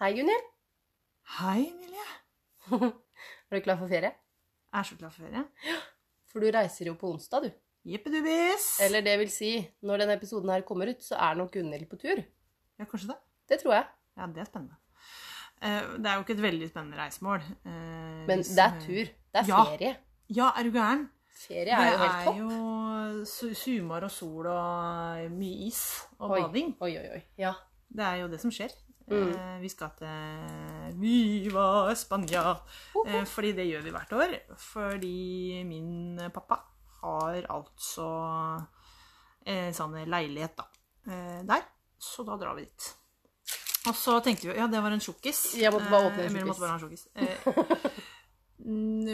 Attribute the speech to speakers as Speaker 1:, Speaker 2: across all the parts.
Speaker 1: Hei, Gunhild.
Speaker 2: Hei, Emilie.
Speaker 1: Er du klar for ferie?
Speaker 2: Jeg er så klar for ferie.
Speaker 1: For du reiser jo på onsdag, du.
Speaker 2: Jippedubis.
Speaker 1: Eller det vil si, når denne episoden her kommer ut, så er nok Gunhild på tur.
Speaker 2: Ja, kanskje det.
Speaker 1: Det tror jeg.
Speaker 2: Ja, det er spennende. Eh, Det er jo ikke et veldig spennende reisemål. eh,
Speaker 1: Men det er tur. Det er
Speaker 2: Ja.
Speaker 1: ferie.
Speaker 2: Ja, er du gæren?
Speaker 1: Ferie er jo helt topp.
Speaker 2: Det er jo su- sumar og sol og mye is og
Speaker 1: Oi.
Speaker 2: bading.
Speaker 1: Oi, oi, oi. Ja.
Speaker 2: Det er jo det som skjer.
Speaker 1: Mm.
Speaker 2: Eh, Vi skal til Viva Spania. Eh, Fordi det gjør vi hvert år. Fordi min pappa har altså en sånn leilighet da, eh, der. Så da drar vi dit. Og så tenkte vi Ja, det var en tjukkis.
Speaker 1: Jeg måtte bare åpne en
Speaker 2: tjukkis. Eh,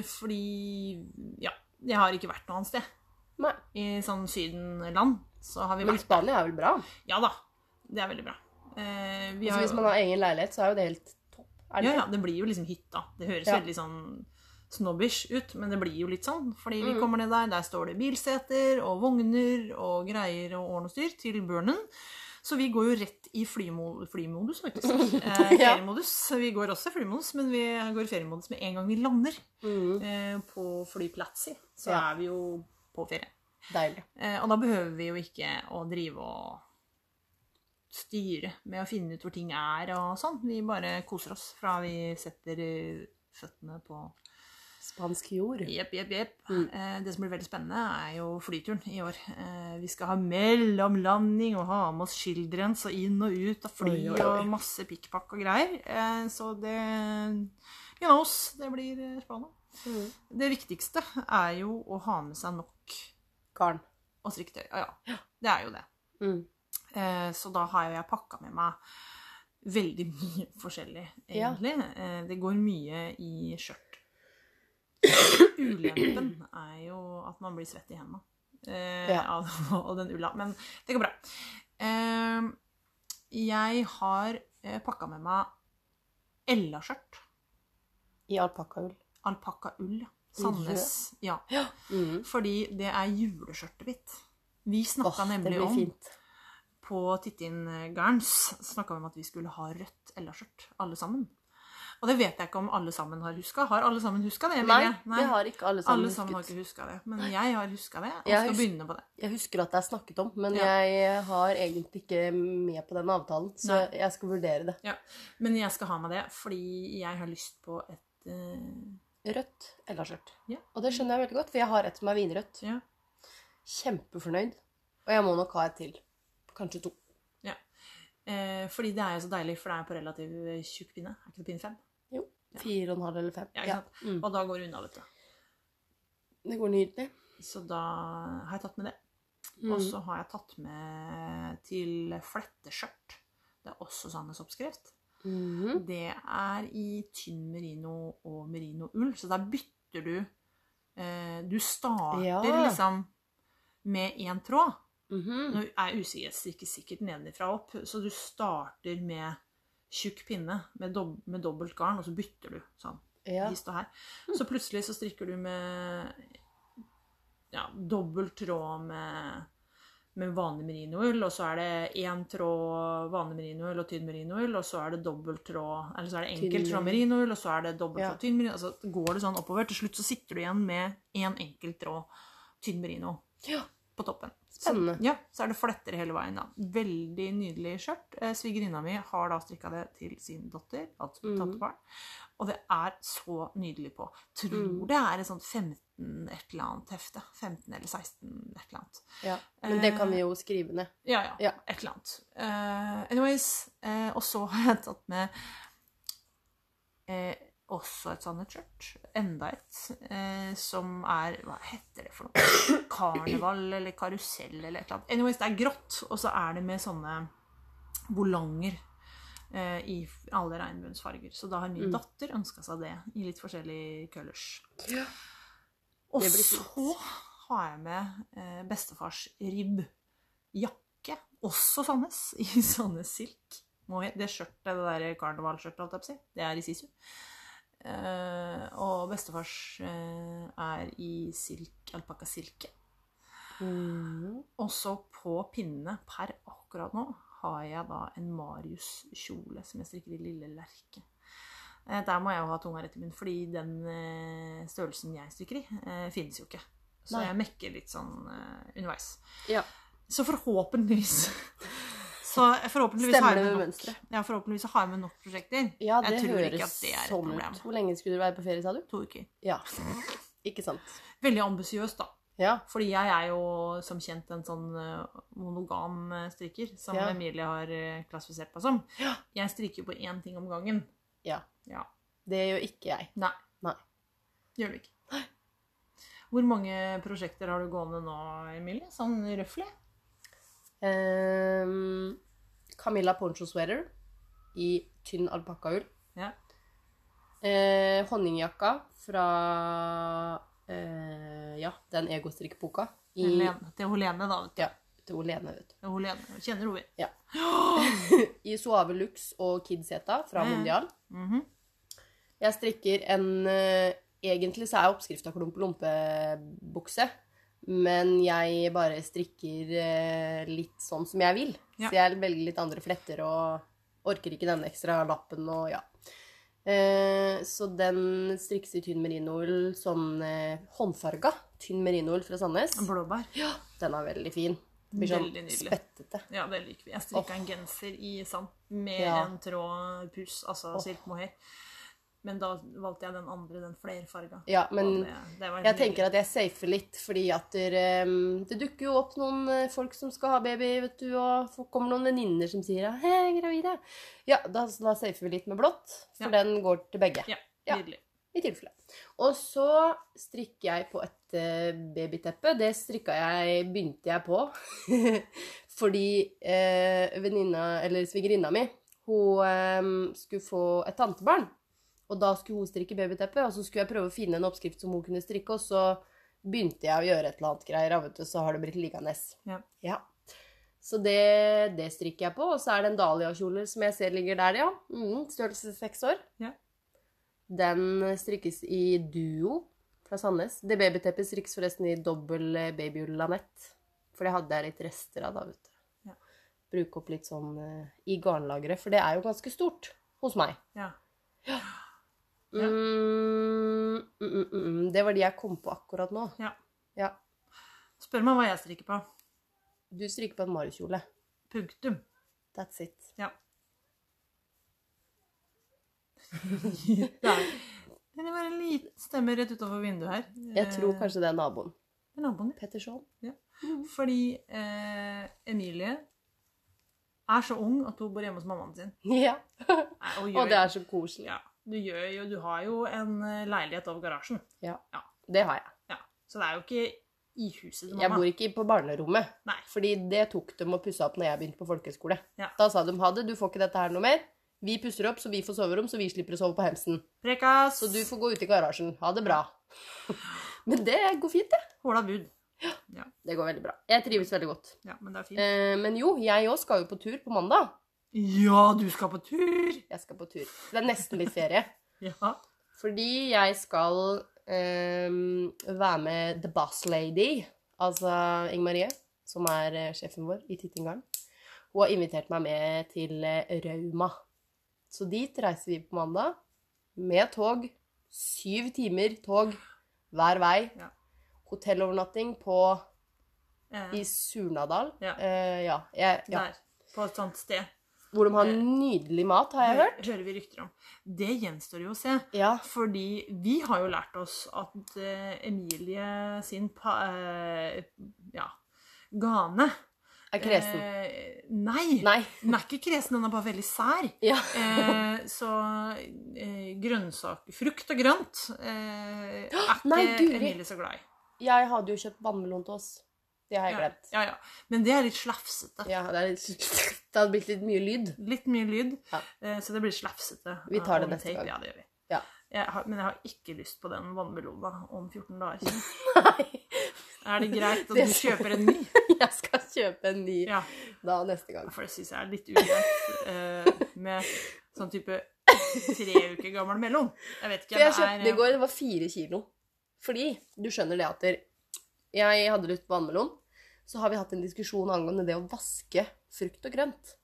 Speaker 2: Fordi Ja, jeg har ikke vært noe annet sted.
Speaker 1: Nei.
Speaker 2: I sånn sydenland så har vi
Speaker 1: Men
Speaker 2: vært
Speaker 1: Spania er vel bra?
Speaker 2: Ja da. Det er veldig bra. Eh, vi
Speaker 1: Altså,
Speaker 2: har
Speaker 1: hvis man har egen leilighet, så er jo det helt topp. Det
Speaker 2: ja, ja, det blir jo liksom hytta. Det høres
Speaker 1: Ja.
Speaker 2: veldig sånn snobbish ut, men det blir jo litt sånn. Fordi vi
Speaker 1: Mhm.
Speaker 2: kommer ned der, der står det bilseter og vogner og greier og ordne og styr til burnen. Så vi går jo rett i flymo flymodus, faktisk. Eh, feriemodus. Vi går også i flymodus, men vi går i feriemodus med en gang vi lander
Speaker 1: Mm,
Speaker 2: eh, på flyplatsi. Så
Speaker 1: Ja.
Speaker 2: er vi jo på ferie.
Speaker 1: deilig.
Speaker 2: Eh, og da behøver vi jo ikke å drive og styre med å finne ut hvor ting er og sånn. Vi bare koser oss fra vi setter eh, føttene på
Speaker 1: Spansk jord.
Speaker 2: Jepp, jepp, jepp.
Speaker 1: Mm.
Speaker 2: Eh, det som blir veldig spennende, er jo flyturen i år. Eh, vi skal ha mellomlanding og ha med oss childrens og inn og ut av fly
Speaker 1: Oi, oi,
Speaker 2: og masse pikkpakk og greier. Så det You knows, det blir spennende.
Speaker 1: Mm.
Speaker 2: Det viktigste er jo å ha med seg nok
Speaker 1: Garn.
Speaker 2: og strikketøy. Ja, ja. Det er jo det.
Speaker 1: Mm.
Speaker 2: Eh, så da har jo jeg pakka med meg veldig mye forskjellig, egentlig. Ja. det går mye i skjørt. Ulempen er jo at man blir svett i hendene eh,
Speaker 1: Ja.
Speaker 2: av, den ulla. Men det går bra. Eh, jeg har eh, pakka med meg Ella-skjørt.
Speaker 1: I alpakkaull.
Speaker 2: Alpakkaull. ja. Sandnes. Ja.
Speaker 1: Mm.
Speaker 2: Fordi det er juleskjørtet mitt. Vi snakka
Speaker 1: oh,
Speaker 2: nemlig om
Speaker 1: fint.
Speaker 2: På Tittin Garns snakka vi om at vi skulle ha rødt Ella-skjørt, alle sammen. Og det vet jeg ikke om alle sammen har huska. Har alle sammen huska det?
Speaker 1: Nei,
Speaker 2: Emilie?
Speaker 1: det har ikke alle sammen
Speaker 2: alle sammen har ikke huska det. Men jeg har huska det, og
Speaker 1: Jeg
Speaker 2: skal
Speaker 1: hus-
Speaker 2: begynne på det.
Speaker 1: Jeg husker at det er snakket om, men
Speaker 2: Ja.
Speaker 1: jeg har egentlig ikke med på den avtalen, så
Speaker 2: Nei.
Speaker 1: jeg skal vurdere det.
Speaker 2: Ja. Men jeg skal ha med det fordi jeg har lyst på et uh...
Speaker 1: Rødt eller skjørt.
Speaker 2: Ja.
Speaker 1: Og det skjønner jeg veldig godt, for jeg har et som er vinrødt.
Speaker 2: Ja.
Speaker 1: Kjempefornøyd. Og jeg må nok ha et til. Kanskje to.
Speaker 2: eh, fordi det er jo så deilig, for det er på relativt tjukk pinne. Er ikke det pinne fem? Ja.
Speaker 1: Fire og en halv eller fem.
Speaker 2: Ja, ikke sant?
Speaker 1: Mm.
Speaker 2: Og da går det unna, vet du.
Speaker 1: Det går nydelig.
Speaker 2: Så da har jeg tatt med det.
Speaker 1: Mm.
Speaker 2: Og så har jeg tatt med til fletteskjørt. Det er også Sandnes oppskrift.
Speaker 1: Mm.
Speaker 2: Det er i tynn merino og merinoull, så der bytter du eh, Du starter
Speaker 1: Ja.
Speaker 2: liksom med én tråd.
Speaker 1: Mhm.
Speaker 2: Nå er usikker, ikke sikkert nedenfra og opp, så du starter med tjukk pinne med, dob med dobbelt garn, og så bytter du sånn.
Speaker 1: Ja.
Speaker 2: Her. Så plutselig så strikker du med ja, dobbelt tråd med, med vanlig merinoull, og så er det én tråd vanlig merinoull og tynn merinoull, og så er det dobbelt tråd Eller så er det
Speaker 1: Tynn
Speaker 2: enkelt tråd merinoull, og så er det dobbelt
Speaker 1: Ja.
Speaker 2: tråd tynn merino. Altså går det sånn oppover. Til slutt så sitter du igjen med én enkelt tråd tynn merino
Speaker 1: ja.
Speaker 2: På toppen.
Speaker 1: Spennende.
Speaker 2: Ja, så er det fletter hele veien. da. Veldig nydelig skjørt. Eh, Svigerinna mi har da strikka det til sin datter, altså
Speaker 1: mm.
Speaker 2: tantebarn. Og det er så nydelig på. Tror
Speaker 1: mm.
Speaker 2: det er et sånt 15 et eller annet hefte. 15 eller 16 et eller annet.
Speaker 1: ja. Men det kan vi jo skrive ned.
Speaker 2: Ja, ja.
Speaker 1: Ja.
Speaker 2: Et eller annet. Uh, anyways. uh, og så har jeg tatt med eh, også et sånt skjørt. Enda et. Eh, som er Hva heter det for noe? Karneval eller karusell eller et eller annet. Anyways, det er grått, og så er det med sånne volanger eh, i alle regnbuens farger. Så da har min
Speaker 1: Mm.
Speaker 2: datter ønska seg det i litt forskjellige colors.
Speaker 1: Ja.
Speaker 2: Og så har jeg med eh, bestefars ribbjakke, også Sandnes, i Sandnes silk. Det skjørtet, det der karnevalskjørtet, holdt jeg på å si, det er i sisu. Eh, og bestefars eh, er i silk, alpakkasilke.
Speaker 1: Mm.
Speaker 2: Og så på pinnene per akkurat nå har jeg da en Marius-kjole som jeg strikker i lille lerke. Eh, Der må jeg jo ha tunga rett i munnen, fordi den størrelsen jeg strikker i, finnes jo ikke. Så
Speaker 1: Nei.
Speaker 2: jeg mekker litt sånn underveis.
Speaker 1: Ja.
Speaker 2: Så forhåpentligvis Så forhåpentligvis har nok, ja, forhåpentligvis har jeg med nok prosjekter.
Speaker 1: Ja, det
Speaker 2: jeg tror
Speaker 1: høres
Speaker 2: ikke at det er et
Speaker 1: sånn
Speaker 2: problem.
Speaker 1: ut. Hvor lenge skulle du være på ferie, sa du?
Speaker 2: To uker.
Speaker 1: Ja. Ikke sant.
Speaker 2: Veldig ambisiøst, da.
Speaker 1: Ja.
Speaker 2: Fordi jeg er jo som kjent en sånn eh, monogam eh, strikker, som
Speaker 1: Ja.
Speaker 2: Emilie har eh, klassifisert meg som. Jeg strikker på én ting om gangen.
Speaker 1: ja.
Speaker 2: Ja.
Speaker 1: Det gjør ikke jeg.
Speaker 2: Nei.
Speaker 1: Nei.
Speaker 2: Gjør du ikke. Hvor mange prosjekter har du gående nå, Emilie? Sånn røftlig?
Speaker 1: Ehm, Camilla poncho sweater i tynn alpakkaull.
Speaker 2: Ja.
Speaker 1: Eh, honningjakka fra eh, ja, den egostrikkboka i
Speaker 2: Helene, til Holene, da. vet du.
Speaker 1: Ja, til Olene, vet du.
Speaker 2: Til Helene. Kjenner Ja.
Speaker 1: I Suave Lux og Kidseta fra
Speaker 2: Ja.
Speaker 1: Mondial.
Speaker 2: -hmm.
Speaker 1: Jeg strikker en eh, Egentlig så er oppskrifta klumpe-lompe-bukse. Men jeg bare strikker eh, litt sånn som jeg vil.
Speaker 2: Ja.
Speaker 1: Så jeg velger litt andre fletter og orker ikke den ekstra lappen og ja. Eh, så den strikkes i tynn merinoull, sånn eh, håndfarga tynn merinoull fra Sandnes.
Speaker 2: Blåbær.
Speaker 1: Den er veldig fin. Blir sånn
Speaker 2: Veldig nydelig.
Speaker 1: spettete.
Speaker 2: Ja, det liker vi. Jeg strikka en genser i sand med
Speaker 1: Ja.
Speaker 2: en tråd puss, altså
Speaker 1: oh.
Speaker 2: silk mohair. Men da valgte jeg den andre, den flerfarga.
Speaker 1: Ja, men
Speaker 2: det, det
Speaker 1: Jeg
Speaker 2: nydelig.
Speaker 1: tenker at jeg safer litt, fordi at det, um, det dukker jo opp noen eh, folk som skal ha baby, vet du, og så kommer noen venninner som sier 'Hei, jeg er gravid', jeg». Ja, da, da safer vi litt med blått, for
Speaker 2: Ja.
Speaker 1: den går til begge.
Speaker 2: Ja,
Speaker 1: Ja. I tilfelle. Og så strikker jeg på et eh, babyteppe. Det strikka jeg Begynte jeg på fordi eh, venninna, eller svigerinna mi, hun eh, skulle få et tantebarn. Og da skulle hun strikke babyteppe, og så skulle jeg prøve å finne en oppskrift som hun kunne strikke, og så begynte jeg å gjøre et eller annet greier, og vet du, så har det blitt liggende.
Speaker 2: Ja.
Speaker 1: Så det, det strikker jeg på, og så er det en dahliakjole som jeg ser ligger der, ja. Mm, størrelse seks år.
Speaker 2: Ja.
Speaker 1: Den strikkes i duo fra Sandnes. Det babyteppet strikkes forresten i dobbel eh. For det hadde jeg litt rester av, da, vet du.
Speaker 2: Ja.
Speaker 1: Bruke opp litt sånn eh, i garnlageret, for det er jo ganske stort hos meg.
Speaker 2: Ja.
Speaker 1: Mm, mm, mm, mm, mm. Det var de jeg kom på akkurat nå.
Speaker 2: Ja.
Speaker 1: Ja.
Speaker 2: Spør meg hva jeg strikker på.
Speaker 1: Du strikker på en marikjole.
Speaker 2: Punktum.
Speaker 1: That's it.
Speaker 2: Ja. det er det var en liten stemme rett utover vinduet her.
Speaker 1: Jeg tror kanskje det er naboen.
Speaker 2: det er naboen din.
Speaker 1: Petterson.
Speaker 2: Fordi eh, Emilie er så ung at hun bor hjemme hos mammaen sin.
Speaker 1: Ja.
Speaker 2: Og,
Speaker 1: Og det er så koselig.
Speaker 2: ja, du, gjør jo, du har jo en eh, leilighet over garasjen.
Speaker 1: Ja, Det har jeg.
Speaker 2: Ja. Så det er jo ikke i huset til
Speaker 1: Jeg bor ikke på barnerommet.
Speaker 2: Nei.
Speaker 1: Fordi det tok dem å pusse opp når jeg begynte på folkehøyskole.
Speaker 2: Ja.
Speaker 1: Da sa de ha det, du får ikke dette her noe mer. Vi pusser opp, så vi får soverom, så vi slipper å sove på hemsen.
Speaker 2: Prekas!
Speaker 1: Så du får gå ut i garasjen. Ha det bra. Men det går fint, det.
Speaker 2: Håla bud.
Speaker 1: Ja, Det går veldig bra. Jeg trives veldig godt.
Speaker 2: Ja, men det er fint.
Speaker 1: Eh, men jo, jeg òg skal jo på tur på mandag.
Speaker 2: Ja, du skal på tur!
Speaker 1: Jeg skal på tur. Det er nesten litt ferie.
Speaker 2: Ja.
Speaker 1: Fordi jeg skal ehm, være med The Boss Lady, altså Inger Marie, som er eh, sjefen vår i Tittinggarden. Hun har invitert meg med til eh, Rauma. Så dit reiser vi på mandag med tog. Syv timer tog hver vei.
Speaker 2: Ja.
Speaker 1: Hotellovernatting på,
Speaker 2: Eh,
Speaker 1: i Surnadal.
Speaker 2: Ja.
Speaker 1: Uh, ja, jeg, ja.
Speaker 2: Der. På et sånt sted.
Speaker 1: Hvor de har nydelig mat, har jeg hørt.
Speaker 2: Det Hører vi rykter om. Det gjenstår jo å se.
Speaker 1: Ja.
Speaker 2: Fordi vi har jo lært oss at eh, Emilie sin pa, eh, ja, gane
Speaker 1: Er kresen.
Speaker 2: Eh, nei.
Speaker 1: Nei.
Speaker 2: Den er ikke kresen, den er bare veldig sær.
Speaker 1: Ja.
Speaker 2: Eh, så eh, grønnsak Frukt og grønt eh, er ikke
Speaker 1: Nei,
Speaker 2: Emilie så glad i.
Speaker 1: Jeg hadde jo kjøpt vannmelon til oss. Det har jeg glemt.
Speaker 2: ja, ja. Men det er litt slafsete.
Speaker 1: Ja, det, er litt, det hadde blitt litt mye lyd.
Speaker 2: Litt mye lyd,
Speaker 1: Ja.
Speaker 2: eh, så det blir slafsete.
Speaker 1: Vi tar det neste
Speaker 2: tape.
Speaker 1: gang.
Speaker 2: Ja, det gjør vi.
Speaker 1: Ja.
Speaker 2: Jeg har, men jeg har ikke lyst på den vannmelona om 14 dager.
Speaker 1: Nei,
Speaker 2: Er det greit at
Speaker 1: Det
Speaker 2: du kjøper en ny?
Speaker 1: jeg skal kjøpe en ny
Speaker 2: Ja,
Speaker 1: da neste gang.
Speaker 2: for det syns jeg er litt ugreit eh, med sånn type tre uker gammel melon. Jeg vet ikke,
Speaker 1: For jeg kjøpte det i går, det var fire kilo. Fordi, du skjønner det at jeg hadde lyst på vannmelon, så har vi hatt en diskusjon angående det å vaske frukt og grønt.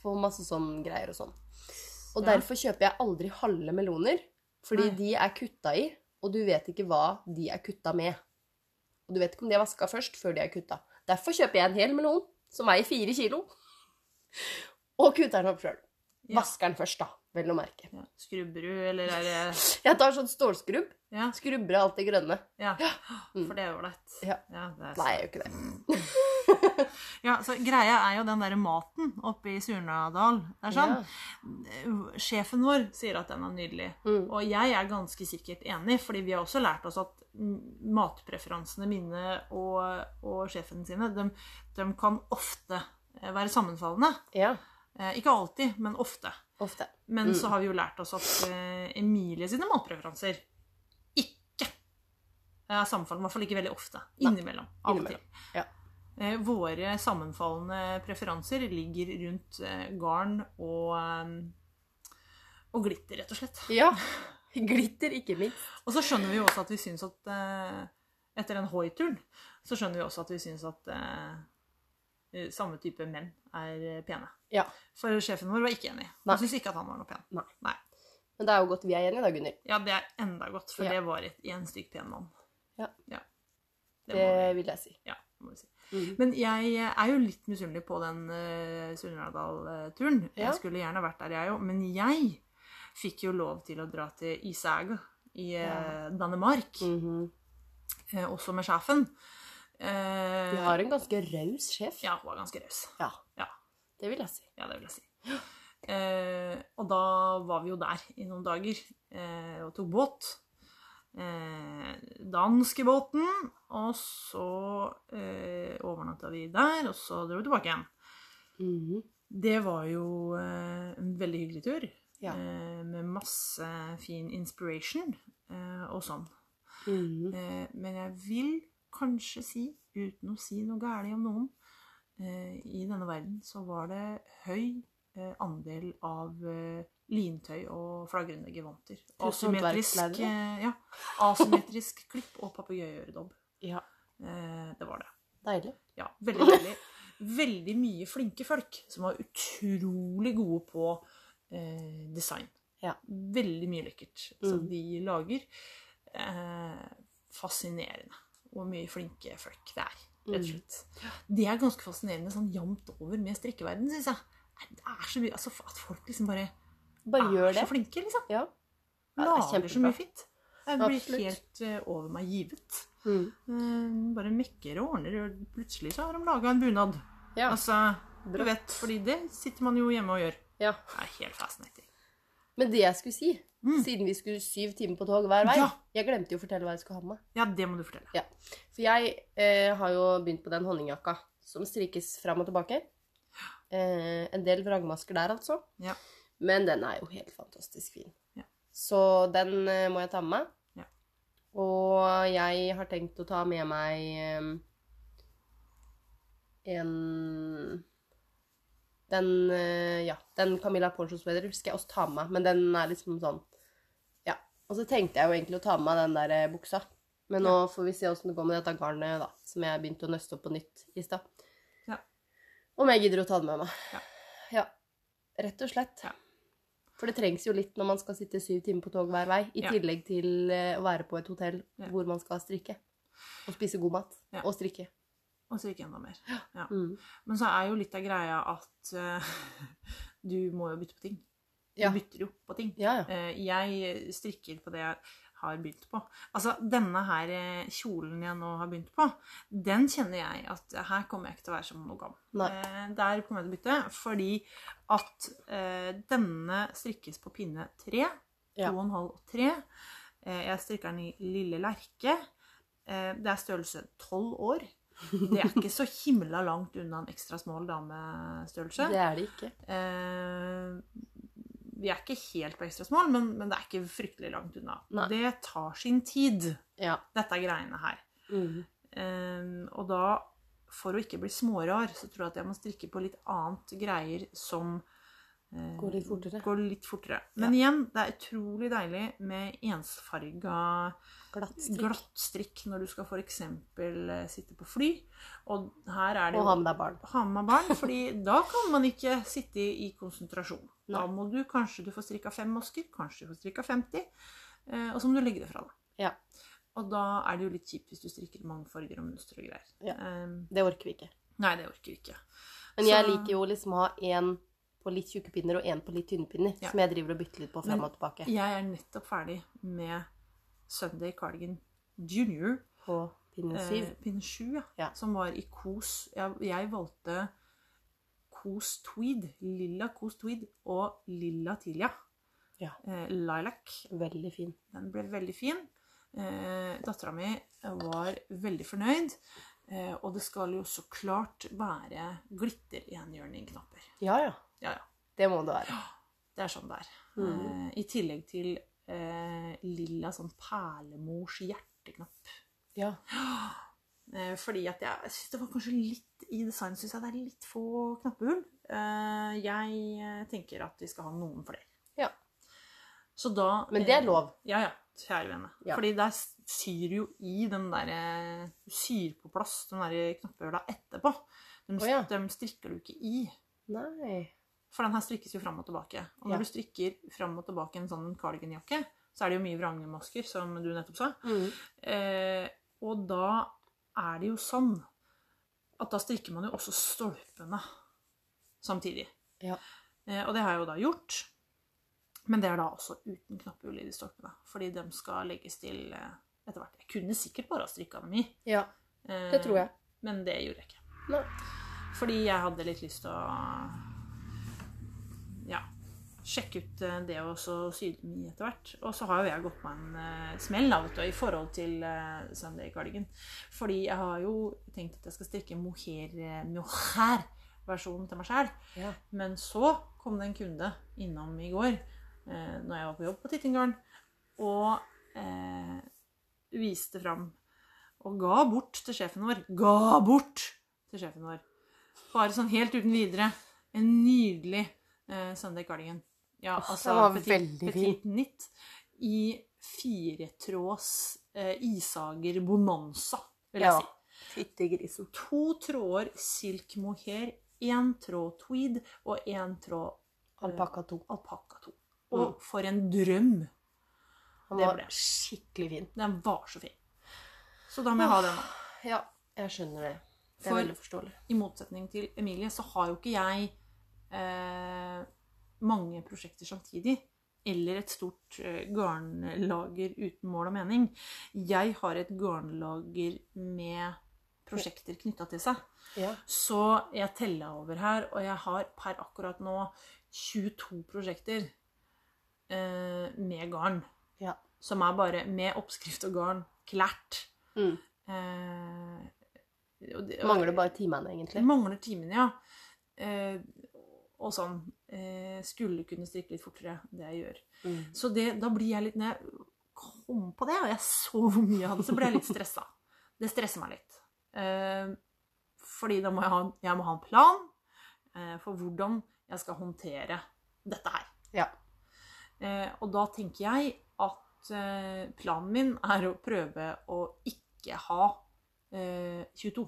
Speaker 1: På masse sånn greier og sånn. Og
Speaker 2: Ja.
Speaker 1: derfor kjøper jeg aldri halve meloner, fordi
Speaker 2: Nei.
Speaker 1: de er kutta i, og du vet ikke hva de er kutta med. Og du vet ikke om de er vaska først før de er kutta. Derfor kjøper jeg en hel melon, som veier fire kilo, og kutter den opp sjøl.
Speaker 2: Ja.
Speaker 1: Vasker den først, da, vel å merke.
Speaker 2: Ja. Skrubber du, eller er det
Speaker 1: Jeg tar sånn stålskrubb,
Speaker 2: Ja.
Speaker 1: skrubber av alt det grønne.
Speaker 2: ja. For det er ålreit.
Speaker 1: Ja.
Speaker 2: det er
Speaker 1: Nei, jeg gjør ikke det.
Speaker 2: Ja, så Greia er jo den der maten oppe i Surnadal. Det er sånn. Sjefen vår sier at den er nydelig.
Speaker 1: Mm.
Speaker 2: Og jeg er ganske sikkert enig, fordi vi har også lært oss at matpreferansene mine og, og sjefen sine, de, de kan ofte eh, være sammenfallende.
Speaker 1: Ja,
Speaker 2: Eh, Ikke alltid, men ofte.
Speaker 1: Ofte.
Speaker 2: Men
Speaker 1: Mm.
Speaker 2: så har vi jo lært oss at eh, Emilie sine matpreferanser ikke er sammenfallende. I hvert fall ikke veldig ofte. Innimellom. Av og til.
Speaker 1: Ja.
Speaker 2: Eh, Våre sammenfallende preferanser ligger rundt eh, garn og, og glitter, rett og slett.
Speaker 1: Ja. Glitter, ikke minst.
Speaker 2: Og så skjønner vi jo også at vi syns at Etter den Hoi-turen så skjønner vi også at vi syns at samme type menn er eh, pene.
Speaker 1: Ja.
Speaker 2: For sjefen vår var ikke enig. Han syntes ikke at han var noe pen.
Speaker 1: Nei.
Speaker 2: Nei.
Speaker 1: Men det er jo godt vi er enige da, Gunnhild.
Speaker 2: Ja, det er enda godt, for
Speaker 1: Ja.
Speaker 2: det var et, en stykk pen mann.
Speaker 1: Ja.
Speaker 2: Det
Speaker 1: Det
Speaker 2: vi,
Speaker 1: vil jeg si.
Speaker 2: ja, det må vi si.
Speaker 1: Mm.
Speaker 2: Men jeg er jo litt misunnelig på den uh, Surnadal-turen.
Speaker 1: Ja.
Speaker 2: Jeg skulle gjerne vært der, jeg òg. Men jeg fikk jo lov til å dra til Isaga i uh,
Speaker 1: Ja.
Speaker 2: Danmark.
Speaker 1: -hmm.
Speaker 2: uh, også med sjefen. Eh,
Speaker 1: Vi har en ganske raus sjef.
Speaker 2: Ja, hun var ganske raus.
Speaker 1: Ja.
Speaker 2: Ja.
Speaker 1: Det vil jeg si.
Speaker 2: Ja, det vil jeg si. Eh, og da var vi jo der i noen dager eh, og tok båt. Eh, danskebåten. Og så eh, overnatta vi der, og så dro vi tilbake igjen.
Speaker 1: Mhm.
Speaker 2: Det var jo eh, en veldig hyggelig tur.
Speaker 1: Ja.
Speaker 2: Eh, med masse fin inspiration eh, og sånn.
Speaker 1: Mhm.
Speaker 2: Eh, men jeg vil kanskje si, uten å si noe galt om noen, eh, i denne verden så var det høy eh, andel av eh, lintøy og flagrende gevanter. Asymmetrisk, ja, asymmetrisk klipp og papegøyeøredobb.
Speaker 1: Ja.
Speaker 2: Det var det.
Speaker 1: Deilig.
Speaker 2: Ja, veldig deilig. Veldig mye flinke folk som var utrolig gode på eh, design.
Speaker 1: Ja.
Speaker 2: Veldig mye lekkert som
Speaker 1: Mm.
Speaker 2: de lager. Eh, fascinerende hvor mye flinke folk det er, rett og
Speaker 1: Mm.
Speaker 2: slett. Det er ganske fascinerende sånn jevnt over med strikkeverden, syns jeg. Det er så mye, altså At folk liksom bare,
Speaker 1: Bare
Speaker 2: er
Speaker 1: gjør det.
Speaker 2: så flinke, liksom.
Speaker 1: Ja. Ja, det er
Speaker 2: Lager så mye fint. Jeg blir
Speaker 1: Absolutt.
Speaker 2: helt uh, over meg givet.
Speaker 1: Mm.
Speaker 2: Uh, bare mekker og ordner, og plutselig så har de laga en bunad.
Speaker 1: Ja.
Speaker 2: Altså, du vet, fordi det sitter man jo hjemme og gjør.
Speaker 1: ja.
Speaker 2: Det er helt fascinating.
Speaker 1: Men det jeg skulle si,
Speaker 2: Mm.
Speaker 1: siden vi skulle syv timer på tog hver vei
Speaker 2: Ja.
Speaker 1: Jeg glemte jo å fortelle hva jeg skulle ha med.
Speaker 2: Ja, det må du fortelle. Ja.
Speaker 1: For jeg eh, har jo begynt på den honningjakka som strikkes fram og tilbake. Eh, en del vrangmasker der, altså.
Speaker 2: Ja.
Speaker 1: Men den er jo helt fantastisk fin.
Speaker 2: Ja.
Speaker 1: Så den eh, må jeg ta med meg.
Speaker 2: Ja.
Speaker 1: Og jeg har tenkt å ta med meg eh, en Den eh, Ja, den Camilla Poncho Sweater skal jeg også ta med meg, men den er liksom sånn Ja. Og så tenkte jeg jo egentlig å ta med meg den der eh, buksa. Men nå får vi se åssen det går med dette garnet, da, som jeg begynte å nøste opp på nytt i stad.
Speaker 2: Ja.
Speaker 1: Om jeg gidder å ta det med meg.
Speaker 2: Ja.
Speaker 1: Ja. Rett og slett.
Speaker 2: Ja.
Speaker 1: For det trengs jo litt når man skal sitte syv timer på tog hver vei, i
Speaker 2: Ja.
Speaker 1: tillegg til eh, å være på et hotell
Speaker 2: Ja.
Speaker 1: hvor man skal strikke. Og spise god mat.
Speaker 2: Ja.
Speaker 1: Og strikke.
Speaker 2: Og så ikke enda mer. Ja.
Speaker 1: Mm.
Speaker 2: Men så er jo litt av greia at uh, du må jo bytte på ting. Du
Speaker 1: Ja.
Speaker 2: bytter jo på ting.
Speaker 1: Ja.
Speaker 2: Eh, jeg strikker på det jeg har begynt på. Altså, denne her eh, kjolen jeg nå har begynt på, den kjenner jeg at her kommer jeg ikke til å være som noe gammel.
Speaker 1: Nei.
Speaker 2: Eh, der kommer jeg til å bytte, fordi at denne strikkes på pinne 3,
Speaker 1: en
Speaker 2: 2,5 og 3. Eh, jeg strikker den i lille lerke. Det er størrelse 12 år. Det er ikke så himla langt unna en ekstra smål damestørrelse.
Speaker 1: Det er det ikke.
Speaker 2: Eh, vi er ikke helt på ekstra smål, men, men det er ikke fryktelig langt unna.
Speaker 1: Nei.
Speaker 2: Det tar sin tid,
Speaker 1: Ja.
Speaker 2: dette greiene her.
Speaker 1: Mm.
Speaker 2: Eh, og da, for å ikke bli smårar, så tror jeg at jeg må strikke på litt annet greier som
Speaker 1: Går litt fortere.
Speaker 2: går litt fortere. Men igjen, det er utrolig deilig med ensfarga
Speaker 1: Glatt strikk.
Speaker 2: glattstrikk når du skal f.eks. sitte på fly. Og her er det
Speaker 1: Og ha med deg barn.
Speaker 2: ha med barn, fordi da kan man ikke sitte i konsentrasjon. Da må du kanskje du får strikka fem masker, kanskje du får strikka 50, eh, og så må du legge det fra deg.
Speaker 1: Ja.
Speaker 2: Og da er det jo litt kjipt hvis du strikker mange farger og mønstre og greier.
Speaker 1: Ja.
Speaker 2: Eh,
Speaker 1: Det orker vi ikke.
Speaker 2: nei, det orker vi ikke.
Speaker 1: Men jeg
Speaker 2: Så-
Speaker 1: liker jo liksom å ha én på litt tjukke pinner og én på litt tynne pinner.
Speaker 2: Ja.
Speaker 1: Som jeg driver og bytter litt på
Speaker 2: frem
Speaker 1: og tilbake.
Speaker 2: Jeg er nettopp ferdig med Sunday Cardigan Junior.
Speaker 1: På pinne syv.
Speaker 2: Eh, pinne sju, ja.
Speaker 1: Ja.
Speaker 2: Som var i kos. Jeg, jeg valgte kos tweed, lilla kos tweed og lilla tilia.
Speaker 1: Ja.
Speaker 2: Eh, lilac.
Speaker 1: Veldig fin.
Speaker 2: Den ble veldig fin. Eh, Dattera mi var veldig fornøyd. Eh, og det skal jo så klart være glitter-enhjørningknapper.
Speaker 1: Ja, ja.
Speaker 2: Ja, ja.
Speaker 1: Det må det være.
Speaker 2: Det er sånn det er.
Speaker 1: Mm.
Speaker 2: Uh, I tillegg til uh, lilla sånn perlemors hjerteknapp.
Speaker 1: Ja.
Speaker 2: Uh, fordi at jeg syns det var kanskje litt I design syns jeg det er litt få knappehull. Eh, jeg tenker at vi skal ha noen flere.
Speaker 1: Ja.
Speaker 2: Så da
Speaker 1: Men det er lov.
Speaker 2: Ja, ja. Kjære vene.
Speaker 1: Ja.
Speaker 2: Fordi der syr jo i den derre Du syr på plass den derre knappehulla etterpå. De,
Speaker 1: oh, ja.
Speaker 2: de strikker du ikke i.
Speaker 1: Nei.
Speaker 2: For den her strikkes jo fram og tilbake. Og når
Speaker 1: Ja.
Speaker 2: du strikker fram og tilbake en sånn cardiganjakke, så er det jo mye vrangemasker, som du nettopp sa.
Speaker 1: Mm.
Speaker 2: Eh, og da er det jo sånn at da strikker man jo også stolpene samtidig.
Speaker 1: Ja.
Speaker 2: Eh, og det har jeg jo da gjort. Men det er da også uten knappehull i de stolpene. Fordi de skal legges til eh, etter hvert. Jeg kunne sikkert bare ha strikka dem i.
Speaker 1: Ja,
Speaker 2: Eh,
Speaker 1: det tror jeg.
Speaker 2: Men det gjorde jeg ikke.
Speaker 1: Nei.
Speaker 2: Fordi jeg hadde litt lyst til å ja, sjekke ut eh, det og så sy dem i etter hvert. Og så har jo jeg gått meg en eh, smell da, vet du, i forhold til uh, Sunday Cardigan. Fordi jeg har jo tenkt at jeg skal strikke mohair, eh, mohair-versjonen til meg sjæl.
Speaker 1: Ja.
Speaker 2: Men så kom det en kunde innom i går uh, når jeg var på jobb på Tittingarn og uh, viste fram og ga bort til sjefen vår. Ga bort til sjefen vår. Bare sånn helt uten videre. En nydelig eh, Sunday Guardian. Ja,
Speaker 1: oh,
Speaker 2: altså
Speaker 1: det var
Speaker 2: petit,
Speaker 1: veldig fint.
Speaker 2: petit i firetråds eh, Isager Bonanza, vil jeg
Speaker 1: Ja.
Speaker 2: si.
Speaker 1: Fytti grisen.
Speaker 2: To tråder silk mohair, én tråd tweed og én tråd eh,
Speaker 1: Alpakka 2.
Speaker 2: Alpaka 2. Og for en drøm! Det
Speaker 1: var skikkelig fin.
Speaker 2: Den var så fin. Så da må jeg ha den.
Speaker 1: Ja, jeg skjønner det. Det er
Speaker 2: For-
Speaker 1: veldig forståelig.
Speaker 2: I motsetning til Emilie så har jo ikke jeg eh, mange prosjekter samtidig. Eller et stort eh, garnlager uten mål og mening. Jeg har et garnlager med prosjekter knytta til seg.
Speaker 1: Ja.
Speaker 2: Så jeg tella over her, og jeg har per akkurat nå 22 prosjekter eh, med garn.
Speaker 1: Ja.
Speaker 2: Som er bare med oppskrift og garn klært.
Speaker 1: Mm.
Speaker 2: Eh, og det- og-
Speaker 1: Mangler bare timene, egentlig.
Speaker 2: mangler timene, ja. Eh, og sånn eh, Skulle kunne strikke litt fortere. Det jeg gjør.
Speaker 1: Mm.
Speaker 2: Så det, da blir jeg litt Når jeg kom på det, og jeg så hvor mye jeg hadde, så ble jeg litt stressa. Det stresser meg litt. Eh, fordi da må jeg ha, jeg må ha en plan eh, for hvordan jeg skal håndtere dette her.
Speaker 1: Ja.
Speaker 2: Eh, og da tenker jeg at eh, planen min er å prøve å ikke ha eh, 22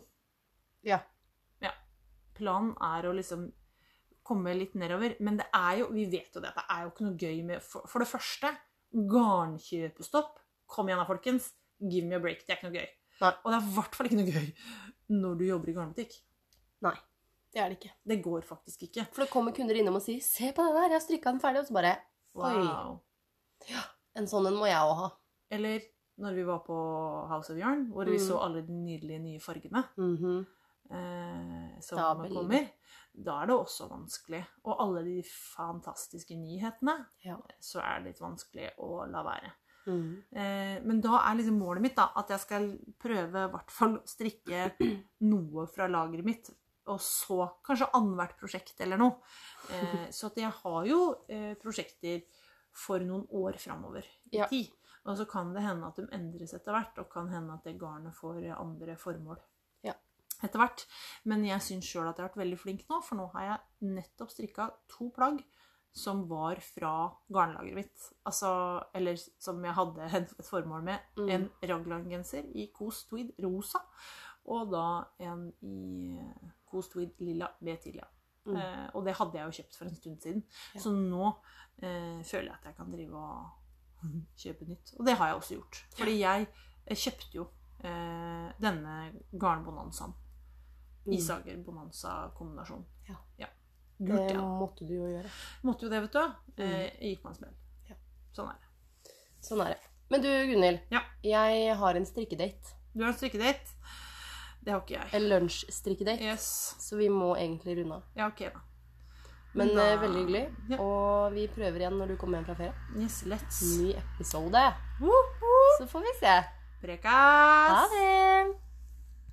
Speaker 1: Ja.
Speaker 2: planen er å liksom komme litt nedover. Men det er jo, vi vet jo det, at det er jo ikke noe gøy med For, for det første, garnkjøpestopp. Kom igjen da, folkens. Give me a break. Det er ikke noe gøy.
Speaker 1: Nei.
Speaker 2: Og det er i hvert fall ikke noe gøy når du jobber i garnbutikk.
Speaker 1: Nei, det er det ikke.
Speaker 2: Det går faktisk ikke.
Speaker 1: For det kommer kunder innom og sier 'Se på den der, jeg har strikka den ferdig', og så bare Oi.
Speaker 2: Wow.
Speaker 1: En sånn en må jeg òg ha.
Speaker 2: Eller når vi var på House of Yarn, hvor vi
Speaker 1: Mm.
Speaker 2: så alle de nydelige nye fargene
Speaker 1: Mhm.
Speaker 2: Eh, som
Speaker 1: Stabel.
Speaker 2: kommer. Da er det også vanskelig. Og alle de fantastiske nyhetene,
Speaker 1: Ja.
Speaker 2: så er det litt vanskelig å la være.
Speaker 1: Mm.
Speaker 2: Eh, men da er liksom målet mitt da, at jeg skal prøve i hvert fall å strikke noe fra lageret mitt, og så kanskje annethvert prosjekt eller noe. Eh, så at jeg har jo eh, prosjekter for noen år framover i
Speaker 1: Ja.
Speaker 2: tid. Og så kan det hende at de endres etter hvert, og kan hende at det garnet får andre formål. Etter hvert. Men jeg syns sjøl at jeg har vært veldig flink nå, for nå har jeg nettopp strikka to plagg som var fra garnlageret mitt. Altså, eller som jeg hadde et formål med.
Speaker 1: Mm.
Speaker 2: En raglan-genser i Kos Tweed rosa, og da en i Kos Tweed lilla med Tilia.
Speaker 1: Mm.
Speaker 2: Eh, og det hadde jeg jo kjøpt for en stund siden.
Speaker 1: Ja.
Speaker 2: Så nå eh, føler jeg at jeg kan drive og kjøpe nytt. Og det har jeg også gjort. Fordi jeg eh, kjøpte jo eh, denne garnbonanzaen.
Speaker 1: Mm.
Speaker 2: Isager bonanza-kombinasjon.
Speaker 1: Ja.
Speaker 2: ja. Gult,
Speaker 1: Det
Speaker 2: ja.
Speaker 1: måtte du jo gjøre.
Speaker 2: Måtte jo det, vet du. Eh, gikk man smell.
Speaker 1: Mm. Ja.
Speaker 2: Sånn er det.
Speaker 1: Sånn er det. Men du, Gunhild.
Speaker 2: Ja.
Speaker 1: Jeg har en strikkedate.
Speaker 2: Du har en strikkedate. Det har ikke jeg.
Speaker 1: En lunsjstrikkedate.
Speaker 2: Yes.
Speaker 1: Så vi må egentlig runde av.
Speaker 2: Ja, ok da.
Speaker 1: Men
Speaker 2: Da-
Speaker 1: eh, veldig hyggelig.
Speaker 2: Ja.
Speaker 1: Og vi prøver igjen når du kommer hjem fra ferie.
Speaker 2: Yes, let's.
Speaker 1: Ny episode.
Speaker 2: Woho!
Speaker 1: Så får vi se.
Speaker 2: Prekas!
Speaker 1: Ha det!